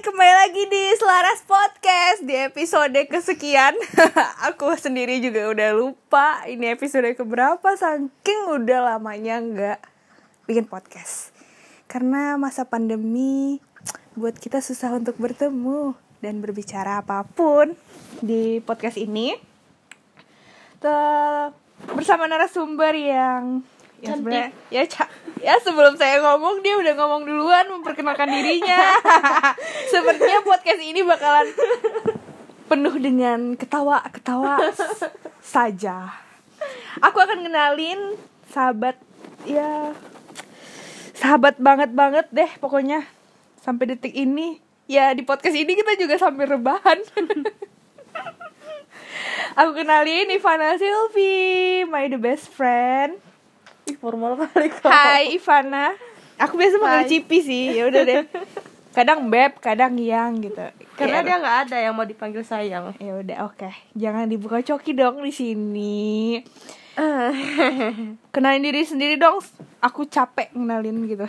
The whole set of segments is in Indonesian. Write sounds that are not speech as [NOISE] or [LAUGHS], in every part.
kembali lagi di Selaras Podcast di episode kesekian. [LAUGHS] Aku sendiri juga udah lupa ini episode keberapa saking udah lamanya nggak bikin podcast. Karena masa pandemi buat kita susah untuk bertemu dan berbicara apa pun di podcast ini. Te- bersama narasumber yang ya sebenarnya ya ca- ya sebelum saya ngomong dia udah ngomong duluan memperkenalkan dirinya. [LAUGHS] Sepertinya podcast ini bakalan penuh dengan ketawa-ketawa s- [LAUGHS] saja. Aku akan kenalin sahabat ya sahabat banget banget deh pokoknya. Sampai detik ini ya di podcast ini kita juga sambil rebahan. [LAUGHS] Aku kenalin Ivana Silvi my the best friend Ih, formal kali kau. Hai Ivana. Aku biasa manggil. Cipi sih. Ya udah deh. [LAUGHS] Kadang beb, kadang yang gitu. Karena Ya, dia nggak ada yang mau dipanggil sayang. Ya udah oke. Jangan dibuka coki dong di sini. [LAUGHS] Kenalin diri sendiri dong. Aku capek ngenalin gitu.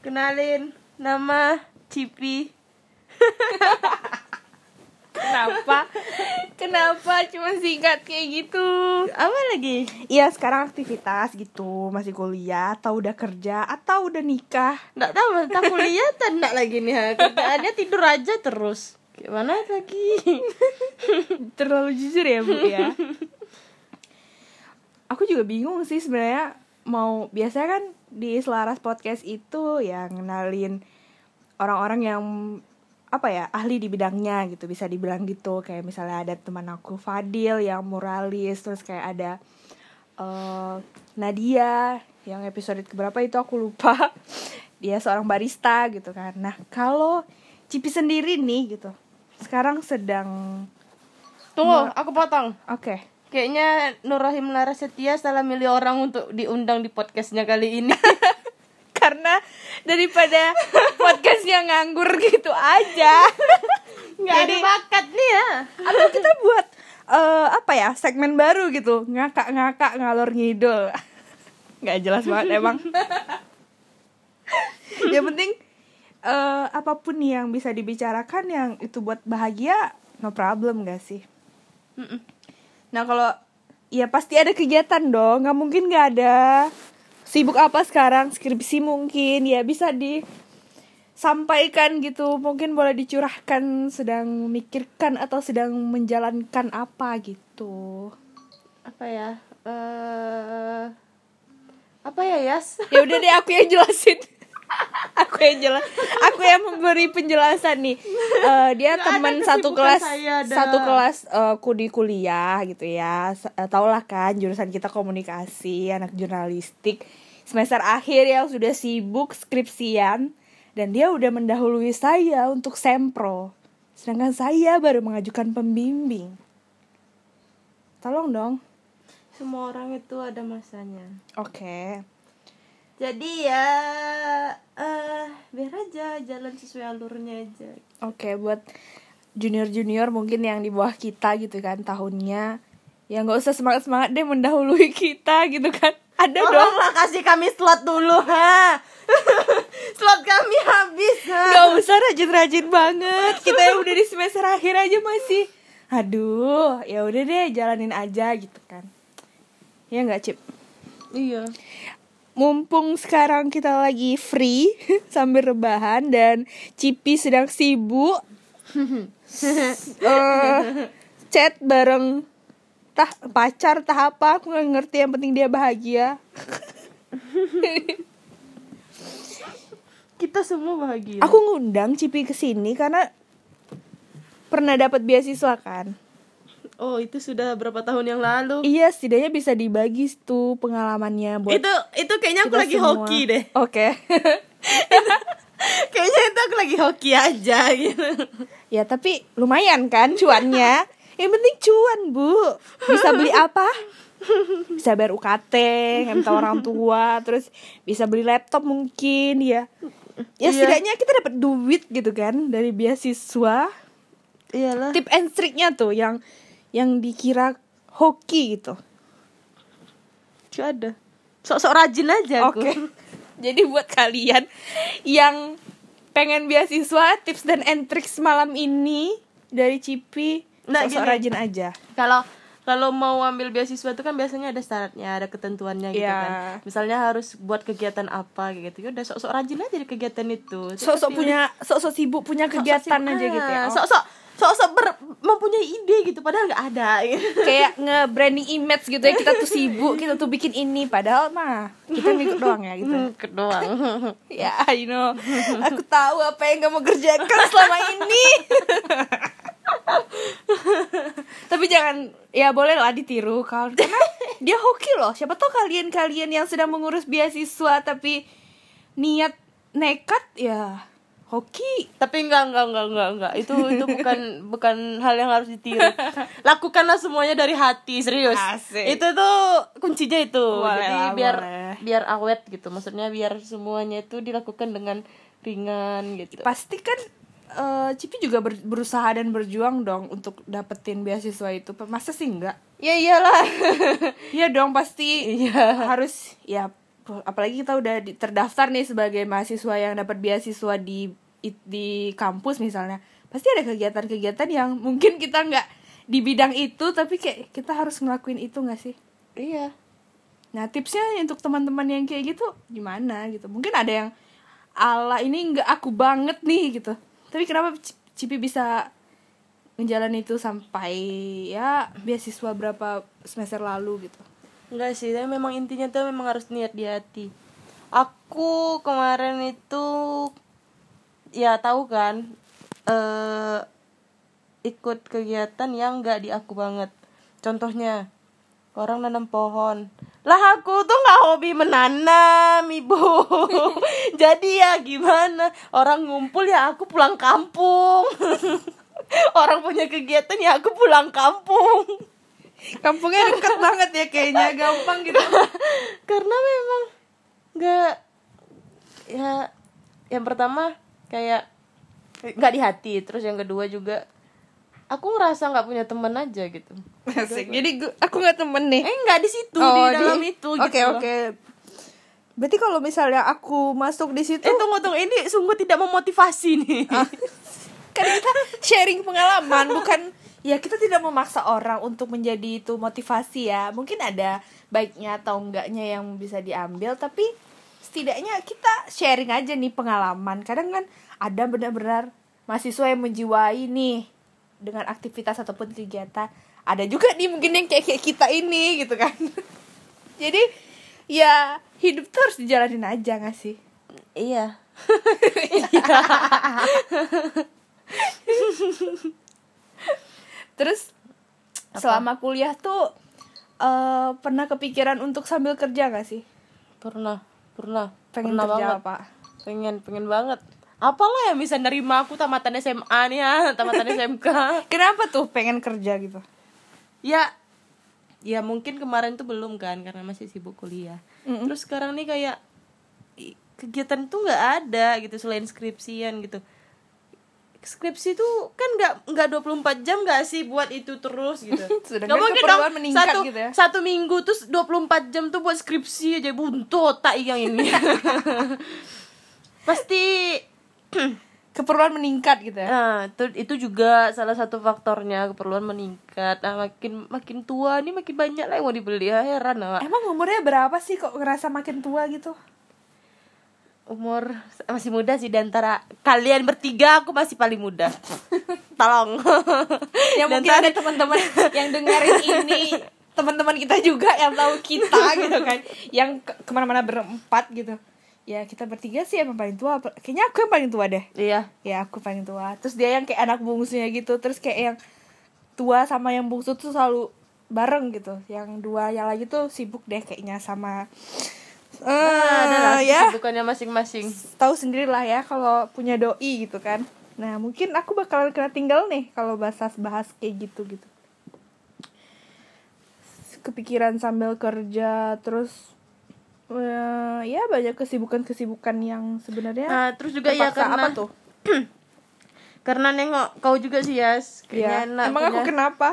Kenalin nama Cipi. [LAUGHS] Kenapa? Kenapa cuma singkat kayak gitu? Apa lagi? Iya sekarang aktivitas gitu Masih kuliah Atau udah kerja Atau udah nikah Nggak tahu, entah kuliah atau enggak lagi nih. ha. Kerjaannya tidur aja terus. Gimana lagi? [LAUGHS] terlalu jujur ya bu ya aku juga bingung sih sebenarnya mau biasanya kan di selaras podcast itu ya ngenalin orang-orang yang apa ya ahli di bidangnya gitu bisa dibilang gitu kayak misalnya ada teman aku Fadil yang muralis terus kayak ada eh, Nadia yang episode keberapa itu aku lupa [LAUGHS] dia seorang barista gitu kan nah kalau Cipi sendiri nih gitu sekarang sedang Tunggu, aku potong. Oke. Kayaknya Nur Rahim Larasetia salah milih orang untuk diundang di podcastnya kali ini. [LAUGHS] Karena daripada podcastnya nganggur gitu aja. Nggak ada bakat nih ya. Atau kita buat eh, apa ya segmen baru gitu ngakak-ngakak ngalor ngidul. Nggak jelas banget emang. yang penting eh, apa pun yang bisa dibicarakan yang itu buat bahagia no problem gak sih? Mm-mm. Nah kalau ya pasti ada kegiatan dong, nggak mungkin nggak ada. Sibuk apa sekarang? Skripsi mungkin ya bisa disampaikan gitu. Mungkin boleh dicurahkan sedang memikirkan atau sedang menjalankan apa gitu. Apa ya? Eh apa ya, Yas? Ya udah deh aku yang jelasin. [LAUGHS] [LAUGHS] aku yang jelas, aku yang memberi penjelasan nih. Eh, dia teman satu kelas, saya, satu kelas eh, ku di kuliah gitu ya. Eh, tau lah kan jurusan kita komunikasi, anak jurnalistik. Semester akhir yang sudah sibuk skripsian dan dia udah mendahului saya untuk sempro. Sedangkan saya baru mengajukan pembimbing. Tolong dong. Semua orang itu ada masanya. Oke. Jadi ya eh biar aja jalan sesuai alurnya aja. Oke, buat junior-junior mungkin yang di bawah kita gitu kan tahunnya ya nggak usah semangat-semangat deh mendahului kita gitu kan. Ada dong. Tolonglah kasih kami slot dulu, ha. [LAUGHS] slot kami habis, ha. Gak usah rajin-rajin banget. Kita yang udah di semester akhir aja masih. Aduh, ya udah deh jalanin aja gitu kan. Ya nggak Cip? Iya. Mumpung sekarang kita lagi free [LAUGHS] sambil rebahan dan Cipi sedang sibuk [LAUGHS] eh, chat bareng tah pacar tah apa aku nggak ngerti yang penting dia bahagia [LAUGHS] Kita semua bahagia. aku ngundang Cipi ke sini karena pernah dapat beasiswa kan Oh, itu sudah berapa tahun yang lalu? iya setidaknya bisa dibagi tuh pengalamannya buat itu itu kayaknya aku lagi semua. hoki deh. oke [LAUGHS] kayaknya itu aku lagi hoki aja gitu. ya tapi lumayan kan cuannya [LAUGHS] yang penting cuan bu bisa beli apa bisa bayar UKT minta orang tua terus bisa beli laptop mungkin ya ya Iya. setidaknya kita dapat duit gitu kan dari beasiswa Iyalah. tip and triknya tuh yang yang dikira hoki gitu Gak ada. Sok-sok rajin aja oke aku. [LAUGHS] jadi buat kalian yang pengen beasiswa tips dan and tricks malam ini dari Cipi Nah, sosok gini. rajin aja kalau kalau mau ambil beasiswa itu kan biasanya ada syaratnya ada ketentuannya gitu Iya. kan misalnya harus buat kegiatan apa kayak gitu ya udah sok-sok rajin aja di kegiatan itu sok-sok punya sok-sok sibuk punya sok-sok kegiatan sibuk. aja gitu ya Ah, Oh. Sok-sok ber- mempunyai ide gitu padahal nggak ada. Gitu. [LAUGHS] kayak nge-branding image gitu ya kita tuh sibuk kita tuh bikin ini padahal mah kita ngikut doang ya gitu. Hmm, kedoang [LAUGHS] ya I know. Aku tahu apa yang kamu kerjakan selama ini. [LAUGHS] Tapi jangan ya boleh lah ditiru kalau karena dia hoki loh. Siapa tahu kalian-kalian yang sedang mengurus beasiswa tapi niat nekat ya hoki? Tapi enggak enggak enggak enggak enggak. Itu itu bukan [LAUGHS] bukan hal yang harus ditiru. Lakukanlah semuanya dari hati serius. Asik. itu tuh kuncinya itu. Boleh jadi lah, biar boleh. biar awet gitu. Maksudnya biar semuanya itu dilakukan dengan ringan gitu. Pasti kan eh, Cipi juga ber- berusaha dan berjuang dong untuk dapetin beasiswa itu. Masa sih enggak? Ya iyalah. Iya dong pasti [LAUGHS] Iya. harus ya apalagi kita udah di- terdaftar nih sebagai mahasiswa yang dapat beasiswa di di kampus misalnya pasti ada kegiatan-kegiatan yang mungkin kita nggak di bidang itu tapi kayak kita harus ngelakuin itu nggak sih? Iya. Nah tipsnya untuk teman-teman yang kayak gitu gimana gitu? Mungkin ada yang ala ini nggak aku banget nih gitu. Tapi kenapa Cipi bisa menjalani itu sampai ya beasiswa berapa semester lalu gitu enggak sih tapi memang intinya tuh memang harus niat di hati. Aku kemarin itu ya tahu kan eh ikut kegiatan yang enggak di aku banget. Contohnya orang nanam pohon. Lah aku tuh nggak hobi menanam ibu. [LAUGHS] Jadi ya gimana? Orang ngumpul ya aku pulang kampung. [LAUGHS] Orang punya kegiatan ya aku pulang kampung Kampungnya deket banget ya kayaknya gampang gitu. [LAUGHS] karena memang nggak ya yang pertama kayak nggak di hati terus yang kedua juga aku ngerasa nggak punya teman aja gitu Asik. Jadi gua- aku nggak temen nih. eh nggak di situ di dalam itu gitu Oke oke. Berarti kalau misalnya aku masuk di situ, eh tunggu tunggu ini sungguh tidak memotivasi nih [LAUGHS] kan kita sharing pengalaman, bukan ya kita tidak memaksa orang untuk menjadi itu motivasi ya. Mungkin ada baiknya atau enggaknya yang bisa diambil, tapi setidaknya kita sharing aja nih pengalaman. Kadang kan ada benar-benar mahasiswa yang menjiwai nih dengan aktivitas ataupun kegiatan. Ada juga nih mungkin yang kayak kayak kita ini gitu kan. [LAUGHS] Jadi ya hidup tuh harus dijalanin aja gak sih? iya [LAUGHS] [LAUGHS] Terus selama kuliah tuh eh pernah kepikiran untuk sambil kerja gak sih? pernah pernah Pengen pernah kerja banget apa? pengen pengen banget apalah yang bisa nerima aku tamatan SMA nih ya tamatan SMK [LAUGHS] Kenapa tuh pengen kerja gitu? ya ya mungkin kemarin tuh belum kan karena masih sibuk kuliah Mm-mm. terus sekarang nih kayak kegiatan tuh nggak ada gitu selain skripsian gitu skripsi tuh kan nggak nggak 24 jam nggak sih buat itu terus gitu [LAUGHS] Sedangkan Nggak mungkin dong meningkat satu, gitu ya. satu minggu terus 24 jam tuh buat skripsi aja buntut tak yang ini [LAUGHS] pasti [CLEARS THROAT] Keperluan meningkat gitu ya? Nah, itu, itu juga salah satu faktornya keperluan meningkat. Nah, makin makin tua nih makin banyak lah yang mau dibeli. Ya, heran lah. Emang umurnya berapa sih kok ngerasa makin tua gitu? Umur masih muda sih di antara kalian bertiga aku masih paling muda. Tolong. Ya mungkin ada teman-teman yang dengerin ini teman-teman kita juga yang tahu kita gitu kan. Yang ke- ke mana-mana berempat gitu. Ya kita bertiga sih emang paling tua. Kayaknya aku yang paling tua deh. Iya. ya aku paling tua. Terus dia yang kayak anak bungsunya gitu. Terus kayak yang tua sama yang bungsu tuh selalu bareng gitu. Yang dua yang lagi tuh sibuk deh kayaknya sama eh Nah, adalah ya. kesibukannya masing-masing. tahu sendiri lah ya kalau punya doi gitu kan. Nah mungkin aku bakalan kena tinggal nih kalau bahas bahas kayak gitu gitu. Kepikiran sambil kerja terus eh, ya banyak kesibukan-kesibukan yang sebenarnya Nah, terus juga ya karena apa tuh? [CLEARS THROAT] Karena nengok kau juga sih Yas. Kayaknya ya enak emang aku punya- kenapa?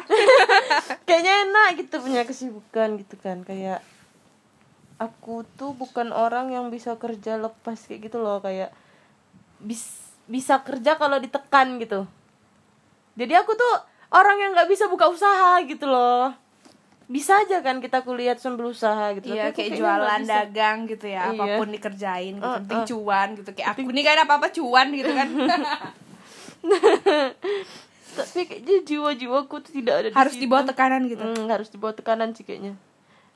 [LAUGHS] Kayaknya enak gitu punya kesibukan gitu kan kayak aku tuh bukan orang yang bisa kerja lepas kayak gitu loh kayak bis bisa kerja kalau ditekan gitu. Jadi aku tuh orang yang nggak bisa buka usaha gitu loh. Bisa aja kan kita kuliah sambil usaha gitu Iya kayak jualan dagang gitu ya Iya. apa pun dikerjain gitu Uh, penting uh. cuan gitu kayak aku ini kan apa apa cuan gitu kan. [LAUGHS] Tapi kayaknya jiwa-jiwaku tuh tidak ada di harus di bawah tekanan gitu. Hmm, harus di bawah tekanan sih kayaknya.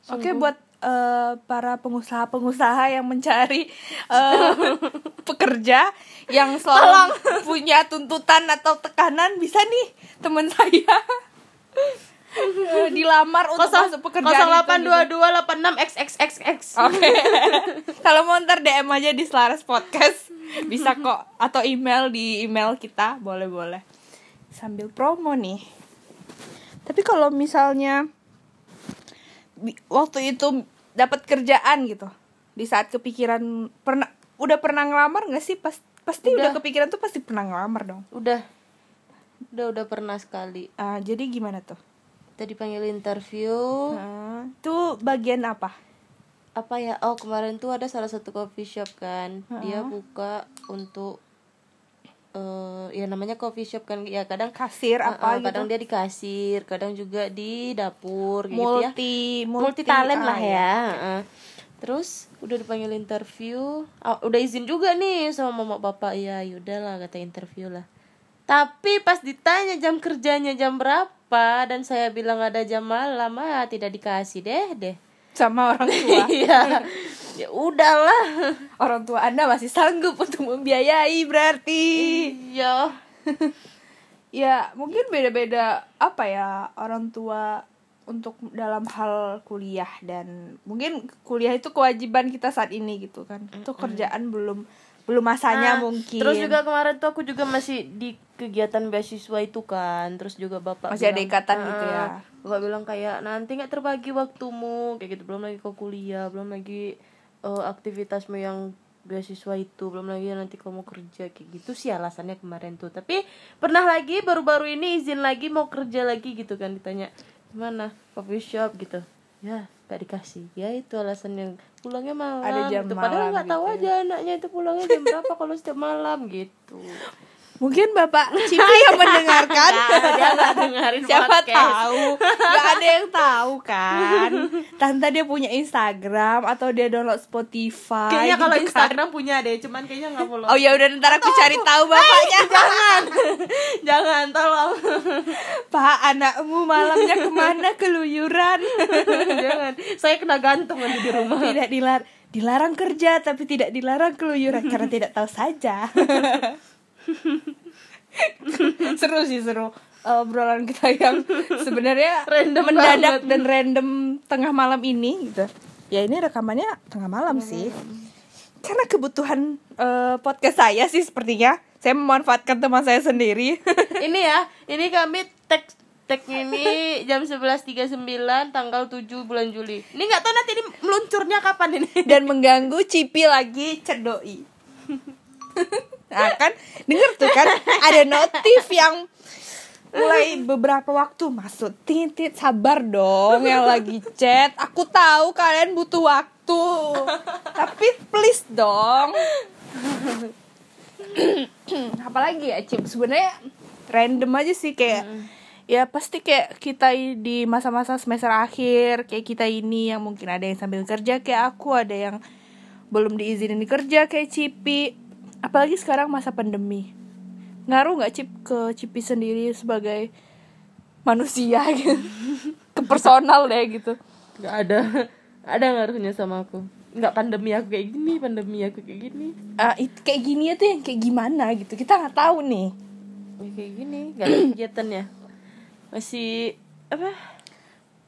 Oke buat eh, para pengusaha-pengusaha yang mencari eh, [LAUGHS] pekerja yang selalu punya tuntutan atau tekanan bisa nih teman saya eh, dilamar untuk masuk pekerjaan itu gitu. 082286xxxx Oke. [LAUGHS] Kalau mau ntar DM aja di Selaras Podcast bisa kok atau email di email kita boleh-boleh. Sambil promo nih. Tapi kalau misalnya waktu itu dapat kerjaan gitu. Di saat kepikiran pernah udah pernah ngelamar nggak sih? Pas pasti udah. Udah. kepikiran tuh pasti pernah ngelamar dong. Udah. Udah udah pernah sekali. Ah, jadi gimana tuh? Tadi panggil interview. Ah, tuh bagian apa? Apa ya? Oh kemarin tuh ada salah satu coffee shop kan. Dia Heeh. buka untuk eh ya namanya coffee shop kan ya kadang kasir apa eh, kadang gitu? dia di kasir kadang juga di dapur kayak gitu ya. Multi multi talent ah, lah iya. ya heeh. terus udah dipanggil interview Ah, udah izin juga nih sama mama bapak ya yaudah lah kata interview lah. Tapi pas ditanya jam kerjanya jam berapa dan saya bilang ada jam malam ah tidak dikasih deh deh. Sama orang tua. [LAUGHS] Iya [LAUGHS] ya udahlah. [LAUGHS] Orang tua anda masih sanggup untuk membiayai berarti. Iya. [LAUGHS] Ya mungkin beda-beda apa ya orang tua untuk dalam hal kuliah dan mungkin kuliah itu kewajiban kita saat ini gitu kan. Itu kerjaan belum belum masanya Nah, mungkin. terus juga kemarin tuh aku juga masih di kegiatan beasiswa itu kan. Terus juga bapak Masih ada bilang, ikatan gitu ya. "Ah, bapak bilang kayak nanti nggak terbagi waktumu. Kayak gitu belum lagi kau kuliah belum lagi eh, aktivitasmu yang beasiswa itu belum lagi nanti kamu kerja kayak gitu sih alasannya kemarin tuh. Tapi pernah lagi baru-baru ini izin lagi mau kerja lagi gitu kan ditanya mana coffee shop? gitu. Ya gak dikasih. Ya itu alasan yang pulangnya malam Ada jam gitu. padahal nggak tahu gitu aja anaknya itu pulangnya jam [LAUGHS] berapa kalau setiap malam gitu mungkin bapak [LAUGHS] Cipi yang mendengarkan. [LAUGHS] Nah, dia dengerin siapa podcast. tahu? Nggak ada yang tahu kan. [LAUGHS] Tante dia punya Instagram atau dia download Spotify kayaknya kalau gitu kan. Instagram punya deh cuman kayaknya nggak follow. Oh ya udah ntar aku cari tahu bapaknya jangan. Jangan tolong. Pak, anakmu malamnya ke mana? Keluyuran? jangan. Saya kena gantung nanti di rumah. Tidak dilar dilarang kerja tapi tidak dilarang keluyuran. Karena tidak tahu saja. [LAUGHS] seru sih seru obrolan kita yang [LAUGHS] sebenarnya Random mendadak banget. dan random tengah malam ini gitu. Ya ini rekamannya tengah malam sih. Karena kebutuhan eh, podcast saya sih sepertinya saya memanfaatkan teman saya sendiri. [LAUGHS] ini ya ini kami tag tag ini jam 11.39 tanggal 7 bulan Juli ini nggak tahu nanti ini meluncurnya kapan ini dan mengganggu Cipi lagi cedoi. Nah kan? Denger tuh kan? Ada notif yang mulai beberapa waktu masuk. Titit sabar dong yang lagi chat. Aku tahu kalian butuh waktu. Tapi please dong. Apalagi ya Cip? Sebenarnya random aja sih kayak ya pasti kayak kita di masa-masa semester akhir kayak kita ini yang mungkin ada yang sambil kerja kayak aku ada yang belum diizinin kerja kayak Cipi apalagi sekarang masa pandemi. Ngaruh nggak Cip ke Cipi sendiri sebagai manusia [LAUGHS] gitu? Ke personal deh gitu. Nggak ada ada ngaruhnya sama aku. Nggak pandemi aku kayak gini pandemi aku kayak gini. Ah, itu kayak gini tuh yang kayak gimana gitu? Kita nggak tahu nih. Ya, kayak gini nggak ada [CLEARS THROAT] kegiatan ya masih apa?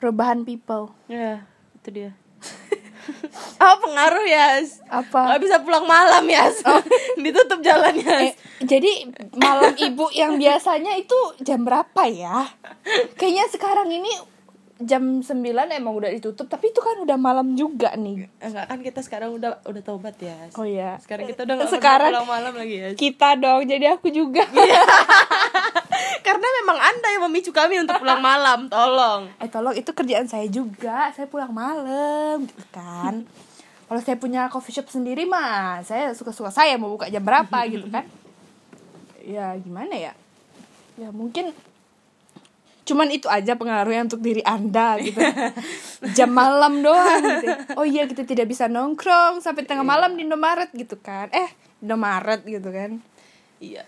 Perubahan people. Ya itu dia [LAUGHS] [LAUGHS] oh pengaruh ya apa nggak bisa pulang malam ya [LAUGHS] ditutup jalannya Eh, jadi malam ibu yang biasanya itu jam berapa ya? Kayaknya sekarang ini jam 9 emang udah ditutup, tapi itu kan udah malam juga nih. enggak kan kita sekarang udah udah taubat ya Oh iya. sekarang kita udah Sekarang- malam lagi ya Kita dong, jadi aku juga. [LAUGHS] kami untuk pulang malam tolong. Eh tolong itu kerjaan saya juga, saya pulang malam gitu kan. Kalau saya punya coffee shop sendiri mah, saya suka-suka saya mau buka jam berapa [LAUGHS] gitu kan. ya gimana ya? Ya mungkin cuman itu aja pengaruhnya untuk diri anda gitu. [LAUGHS] Jam malam doang gitu. Oh iya kita tidak bisa nongkrong sampai tengah malam di Indomaret gitu kan. Eh Indomaret gitu kan. Iya.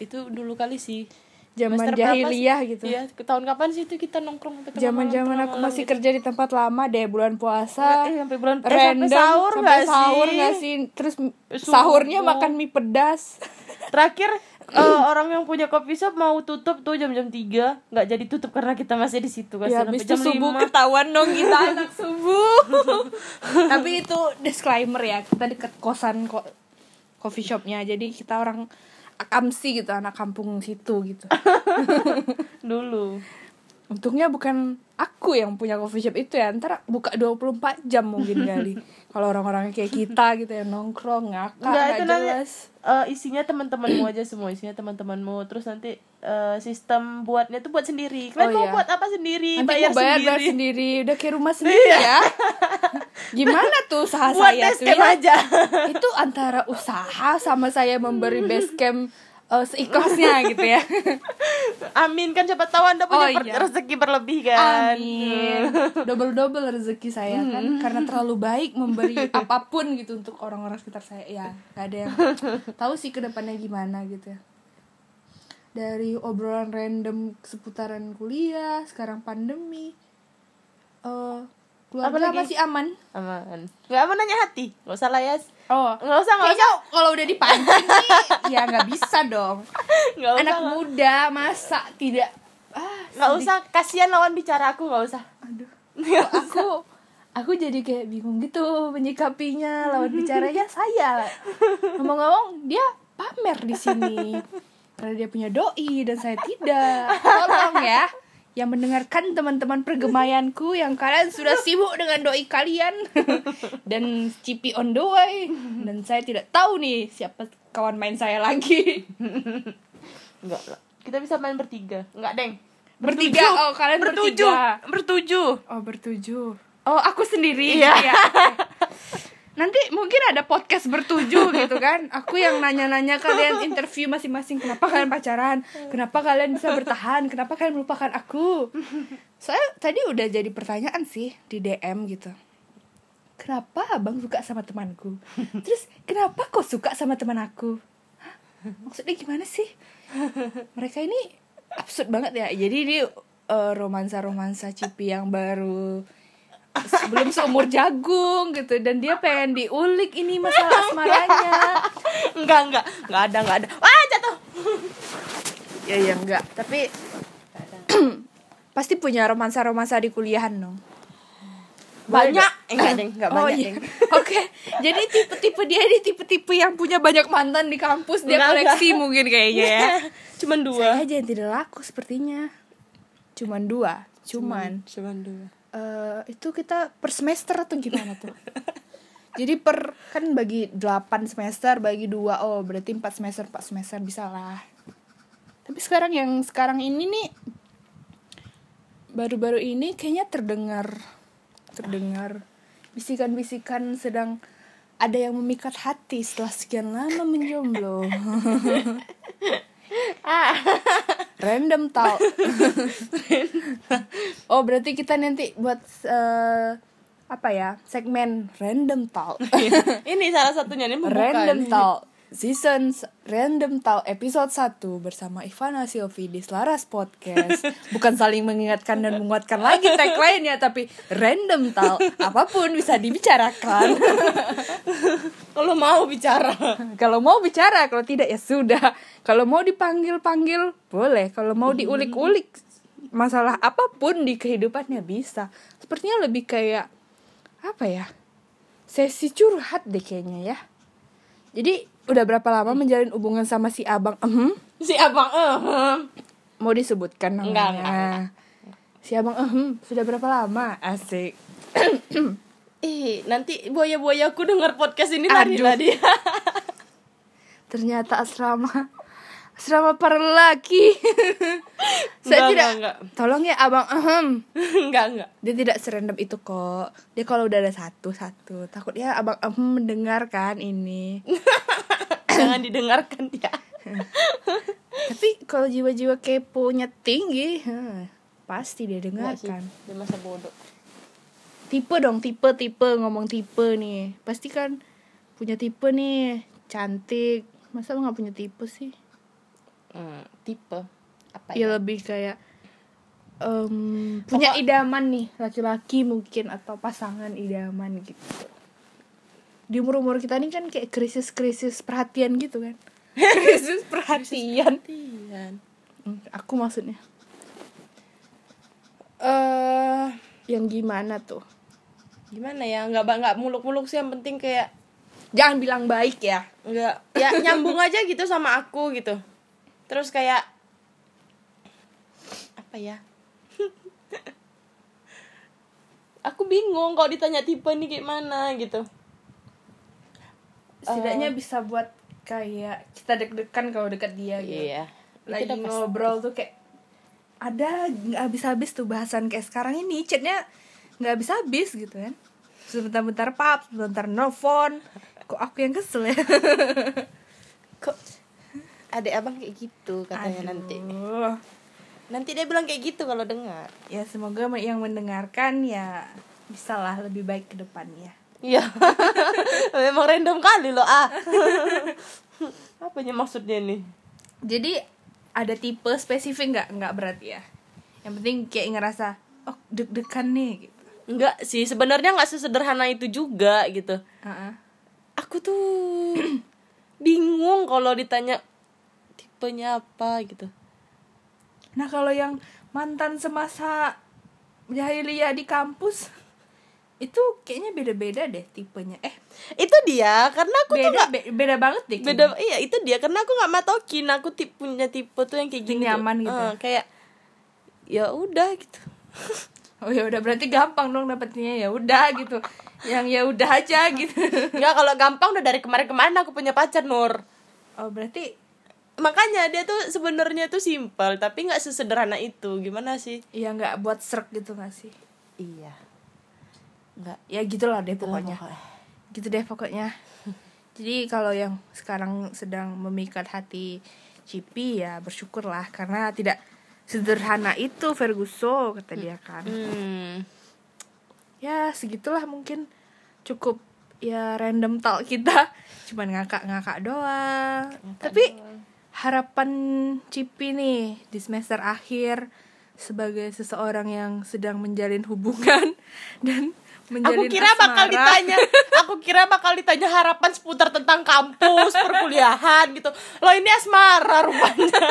Itu dulu kali sih zaman jahiliyah gitu. Iya tahun kapan sih itu kita nongkrong sampai tengah zaman malam, zaman tengah aku masih gitu? kerja di tempat lama deh bulan puasa Eh, sampai bulan eh, random sampai sahur sampai nggak sahur sih? nggak sih? Terus Subuh. sahurnya makan mie pedas. Terakhir eh, orang yang punya coffee shop mau tutup tuh jam-jam 3 nggak jadi tutup karena kita masih di situ kan ya sampai habis jam subuh 5 ketahuan dong kita [LAUGHS] anak subuh. [LAUGHS] Tapi itu disclaimer ya kita deket kosan kok coffee shopnya. Jadi kita orang akamsi gitu anak kampung situ gitu. [LAUGHS] Dulu. Untungnya bukan aku yang punya coffee shop itu ya. Ntar buka 24 jam mungkin [LAUGHS] kali. Kalau orang-orang kayak kita gitu ya nongkrong ngakak nggak nanti jelas. eh, isinya teman-temanmu aja semua isinya teman-temanmu. Terus nanti eh, sistem buatnya tuh buat sendiri. Kalian Oh, mau iya. buat apa sendiri? Nanti bayar, mau bayar sendiri. bayar sendiri. Udah kayak rumah sendiri ya. [LAUGHS] Gimana tuh usaha buat saya tuh ya? aja. Itu antara usaha sama saya memberi base camp eh, seikhlasnya [LAUGHS] gitu ya. Amin kan siapa tahu anda punya Oh, iya. rezeki berlebih kan. Amin. [LAUGHS] Double double rezeki saya kan karena terlalu baik memberi apa pun gitu untuk orang-orang sekitar saya. Ya, gak ada yang tahu sih ke depannya gimana gitu ya. Dari obrolan random seputaran kuliah, sekarang pandemi. Eh, keluarga Apalagi? masih aman? aman. Nggak mau nanya hati. Nggak usah lah ya Oh, nggak usah nggak usah. kalau udah dipancing nih, ya nggak bisa dong. [LAUGHS] usah Anak nggak- muda masa tidak ah, nggak usah kasihan lawan bicara aku nggak usah. Aduh. [LAUGHS] Kok aku aku jadi kayak bingung gitu menyikapinya lawan [LAUGHS] bicaranya saya ngomong-ngomong dia pamer di sini karena dia punya doi dan saya tidak. Tolong ya yang mendengarkan teman-teman pergemayanku yang kalian sudah sibuk dengan doi kalian [LAUGHS] dan cipi on the way. Dan saya tidak tahu nih siapa kawan main saya lagi. Nggak lah. Kita bisa main bertiga. Nggak deng. Bertiga. Oh kalian bertujuh bertiga. Bertujuh. Oh bertujuh. Oh aku sendiri. Iya. Ya. [LAUGHS] [LAUGHS] Nanti mungkin ada podcast bertujuh gitu kan. Aku yang nanya-nanya kalian interview masing-masing. Kenapa kalian pacaran? Kenapa kalian bisa bertahan? Kenapa kalian melupakan aku? Soalnya tadi udah jadi pertanyaan sih di DM gitu. Kenapa abang suka sama temanku? Terus kenapa kau suka sama teman aku? Hah? Maksudnya gimana sih? Mereka ini absurd banget ya. Jadi ini eh, romansa-romansa Cipi yang baru sebelum seumur jagung gitu. Dan dia pengen diulik ini masalah asmaranya. enggak. Enggak enggak. Ada enggak ada. Wah jatuh. Ya ya enggak. Tapi [CLEARS THROAT] pasti punya romansa-romansa di kuliahan dong. Banyak. Eh, enggak deng. Enggak oh banyak iya. Deng. [LAUGHS] Oke. Jadi tipe-tipe dia ini tipe-tipe yang punya banyak mantan di kampus. Dia Enggak, koleksi mungkin kayaknya ya. [LAUGHS] Cuman dua. Saya aja yang tidak laku sepertinya. Cuman dua. Cuman cuman dua eh itu kita per semester atau gimana tuh? [LAUGHS] Jadi per kan bagi 8 semester bagi dua oh berarti 4 semester 4 semester bisa lah. Tapi sekarang yang sekarang ini nih baru-baru ini kayaknya terdengar terdengar bisikan-bisikan sedang ada yang memikat hati setelah sekian lama menjomblo. [LAUGHS] ah Random tau. [LAUGHS] oh berarti kita nanti buat eh, apa ya segmen random talk. ini salah satunya ini random ini. Talk season s- random talk episode 1 bersama Ivana Silvi di Selaras Podcast. [LAUGHS] Bukan saling mengingatkan dan menguatkan lagi tagline ya tapi random talk apa pun bisa dibicarakan. [LAUGHS] kalau mau bicara kalau mau bicara, kalau tidak ya sudah. Kalau mau dipanggil-panggil boleh, kalau mau diulik-ulik masalah apa pun di kehidupannya bisa. Sepertinya lebih kayak apa ya? Sesi curhat deh kayaknya ya. Jadi udah berapa lama menjalin hubungan sama si abang? Ehem, si abang eh mau disebutkan namanya? Enggak, enggak, Si abang ehem, sudah berapa lama? Asik. [CLEARS THROAT] Ih, nanti buaya-buayaku dengar podcast ini lari dia. [LAUGHS] Ternyata asrama asrama para lelaki. [LAUGHS] Saya Enggak, tidak. enggak, enggak. Tolong ya abang ehem. [LAUGHS] enggak, enggak. Dia tidak serendam itu kok. Dia kalau udah ada satu satu takutnya abang ehem mendengarkan ini. [LAUGHS] Jangan didengarkan ya. [LAUGHS] Tapi kalau jiwa-jiwa keponya tinggi, hmm, pasti dia dengarkan. dia masa bodoh Tipe dong, tipe tipe ngomong tipe nih. Pasti kan punya tipe nih, cantik. Masa lo nggak punya tipe sih? hmm, tipe apa Ya ya lebih kayak em, punya idaman nih, laki-laki mungkin atau pasangan idaman gitu. Di umur-umur kita nih kan kayak krisis-krisis perhatian gitu kan. [LAUGHS] krisis perhatian. Perhatian. Hmm, Aku maksudnya. eh Yang gimana tuh? gimana ya nggak nggak muluk-muluk sih yang penting kayak Jangan bilang baik ya. nggak ya nyambung aja gitu sama aku gitu terus kayak apa ya [LAUGHS] aku bingung kalau ditanya tipe nih kayak mana gitu Setidaknya bisa buat kayak kita deg-degan kalau dekat dia gitu. iya Lagi Itu pasti. ngobrol tuh kayak ada nggak habis-habis tuh bahasan kayak sekarang ini chatnya nggak habis-habis gitu kan. Sebentar-bentar pap, sebentar nelfon. Kok aku yang kesel ya? [LAUGHS] kok adek abang kayak gitu katanya Aduh. nanti dia bilang kayak gitu kalau dengar Ya semoga yang mendengarkan ya bisalah lebih baik ke depannya. iya [LAUGHS] memang random kali loh ah [LAUGHS] apanya maksudnya nih Jadi ada tipe spesifik nggak nggak berarti ya? Yang penting kayak ngerasa oh deg-degan nih gitu. Enggak sih, sebenarnya nggak sesederhana itu juga gitu. Heeh. Aku tuh [CLEARS THROAT] bingung kalau ditanya tipenya apa gitu. Nah kalau yang mantan semasa jahiliyah di kampus itu kayaknya beda-beda deh tipenya. Eh Itu dia, karena aku tuh beda nggak be- beda banget deh. beda. kayaknya. Iya itu dia, karena aku nggak matokin. Aku tip, punya tipe tuh yang kayak gini. tuh. nyaman gitu Eh, kayak ya udah gitu. [LAUGHS] Oh ya udah berarti gampang dong dapetnya ya udah gitu. Yang ya udah aja gitu. Enggak kalau gampang udah dari kemarin-kemarin aku punya pacar Nur. Oh berarti Makanya dia tuh sebenarnya tuh simpel, tapi nggak sesederhana itu. Gimana sih? ya nggak buat serak gitu gak sih? Iya. Enggak. Ya gitulah deh pokoknya. Pokoknya. Gitu deh pokoknya. [LAUGHS] Jadi kalau yang sekarang sedang memikat hati Cipi ya bersyukurlah karena tidak sederhana itu Ferguso kata dia kan. Hmm. ya segitulah mungkin cukup ya random talk kita [LAUGHS] cuman ngakak-ngakak doang tapi harapan Cipi nih di semester akhir sebagai seseorang yang sedang menjalin hubungan [LAUGHS] dan menjalin Aku kira bakal asmara. ditanya, [LAUGHS] aku kira bakal ditanya harapan seputar tentang kampus, perkuliahan gitu. Loh ini asmara rupanya.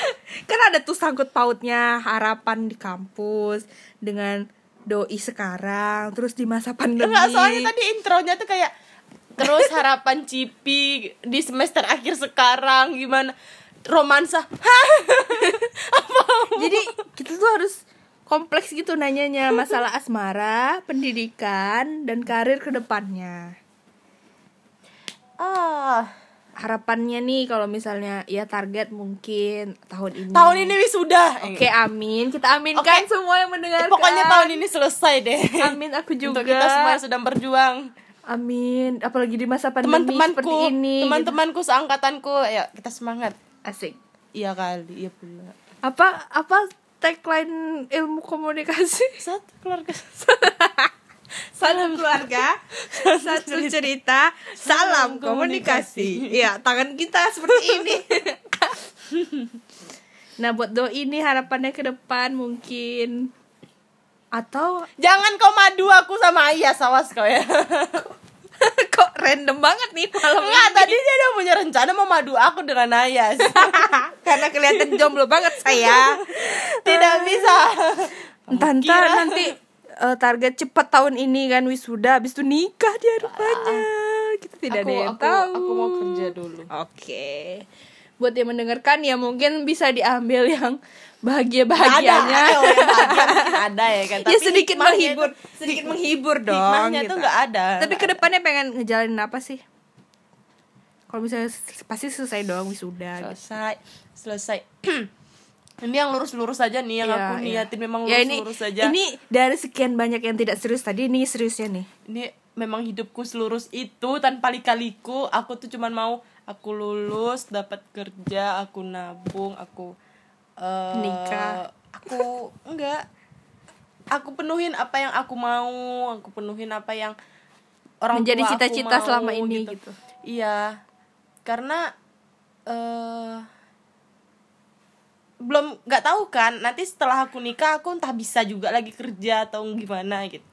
[LAUGHS] kan ada tuh sangkut pautnya harapan di kampus dengan doi sekarang terus di masa pandemi Enggak, soalnya tadi intronya tuh kayak terus harapan Cipi di semester akhir sekarang gimana romansa. [LAUGHS] Hah? Jadi kita tuh harus kompleks gitu nanyanya masalah asmara, pendidikan, dan karir ke depannya. Ah, Harapannya nih kalau misalnya ya target mungkin tahun ini. tahun ini wisuda. Oke, amin. Kita aminkan Oke. semua yang mendengarkan. pokoknya tahun ini selesai deh. Amin aku juga. Untuk kita semua yang sedang berjuang. Amin. Apalagi di masa pandemi Teman-temanku, seperti ini. gitu. teman-temanku seangkatanku, ya kita semangat. Asik. Iya kali, iya pula. Apa apa tagline ilmu komunikasi? [LAUGHS] Satu keluarga. [LAUGHS] Salam keluarga, [LAUGHS] satu cerita, salam komunikasi. Iya, tangan kita seperti ini. nah, buat doi ini harapannya ke depan mungkin atau Jangan kau madu aku sama Ayah sawas kau ya. [LAUGHS] kok random banget nih malam Enggak, ini. tadi dia udah punya rencana mau madu aku dengan Ayas. [LAUGHS] Karena kelihatan jomblo banget saya. [LAUGHS] Tidak bisa. Entah nanti eh, target cepat tahun ini kan wisuda, habis itu nikah dia rupanya. Kita tidak ada Aku- yang aku- tahu. aku mau kerja dulu. Oke. Buat yang mendengarkan ya mungkin bisa diambil yang Ada, bahagia-bahagianya. ada, bahagia ada ya kan. [LAUGHS] ya sedikit hikmahnya menghibur, tuh- sedikit menghibur dong. hikmahnya gitu. tuh nggak ada. Tapi ke depannya pengen ngejalanin apa sih? Kalau misalnya pasti selesai dong wisuda. gitu. selesai, selesai. [CLEARS THROAT] ini yang lurus-lurus aja nih yang Iya, aku iya. niatin memang ya ini lurus-lurus aja. ini dari sekian banyak yang tidak serius tadi ini seriusnya nih. ini memang hidupku selurus itu tanpa lika-liku aku tuh cuman mau aku lulus dapat kerja aku nabung aku eh, Nikah. aku enggak aku penuhin apa yang aku mau aku penuhin apa yang orang Menjadi cita-cita selama ini, gitu. iya karena eh belum nggak tahu kan nanti setelah aku nikah aku entah bisa juga lagi kerja atau gimana gitu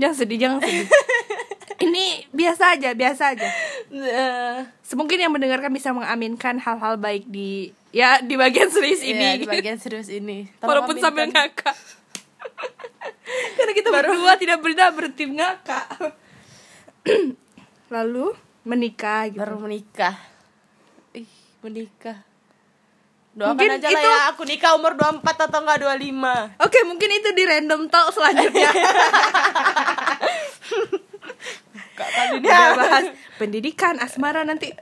Jangan sedih, jangan sedih. [LAUGHS] Ini biasa aja, biasa aja. Eh, Semungkin yang mendengarkan bisa mengaminkan hal-hal baik di ya di bagian serius iya, ini. di bagian serius ini Tolong Walaupun sambil ngakak. [LAUGHS] Karena kita berdua tidak pernah bertim ngakak. [COUGHS] Lalu menikah gitu. baru menikah ih menikah doakan Mungkin aja lah itu- ya aku nikah umur 24 atau enggak 25 Oke, mungkin itu di random talk selanjutnya. Kak kali ini Udah bahas [LAUGHS] pendidikan, asmara nanti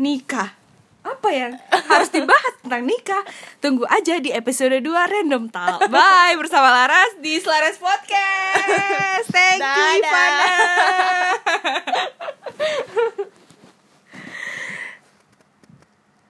nikah apa yang harus dibahas tentang nikah. Tunggu aja di episode 2 random talk. Bye bersama Laras di Selaras Podcast. Thank you Ivana [LAUGHS]